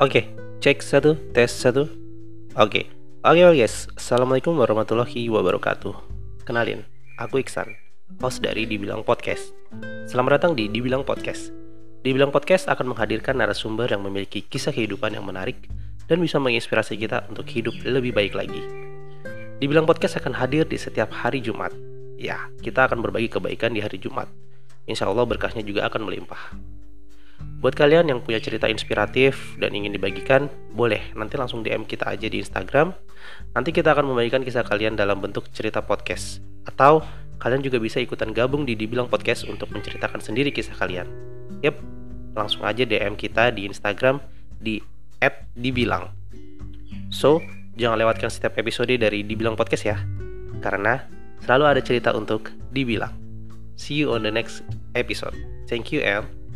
Oke, cek satu, tes satu. Oke, oke oke guys. Assalamualaikum warahmatullahi wabarakatuh. Kenalin, aku Iksan, host dari Dibilang Podcast. Selamat datang di Dibilang Podcast. Dibilang Podcast akan menghadirkan narasumber yang memiliki kisah kehidupan yang menarik dan bisa menginspirasi kita untuk hidup lebih baik lagi. Dibilang Podcast akan hadir di setiap hari Jumat. Ya, kita akan berbagi kebaikan di hari Jumat. Insya Allah berkahnya juga akan melimpah. Buat kalian yang punya cerita inspiratif dan ingin dibagikan, boleh nanti langsung DM kita aja di Instagram. Nanti kita akan membagikan kisah kalian dalam bentuk cerita podcast. Atau kalian juga bisa ikutan gabung di Dibilang Podcast untuk menceritakan sendiri kisah kalian. Yep, langsung aja DM kita di Instagram di @dibilang. So, jangan lewatkan setiap episode dari Dibilang Podcast ya. Karena selalu ada cerita untuk dibilang. See you on the next episode. Thank you and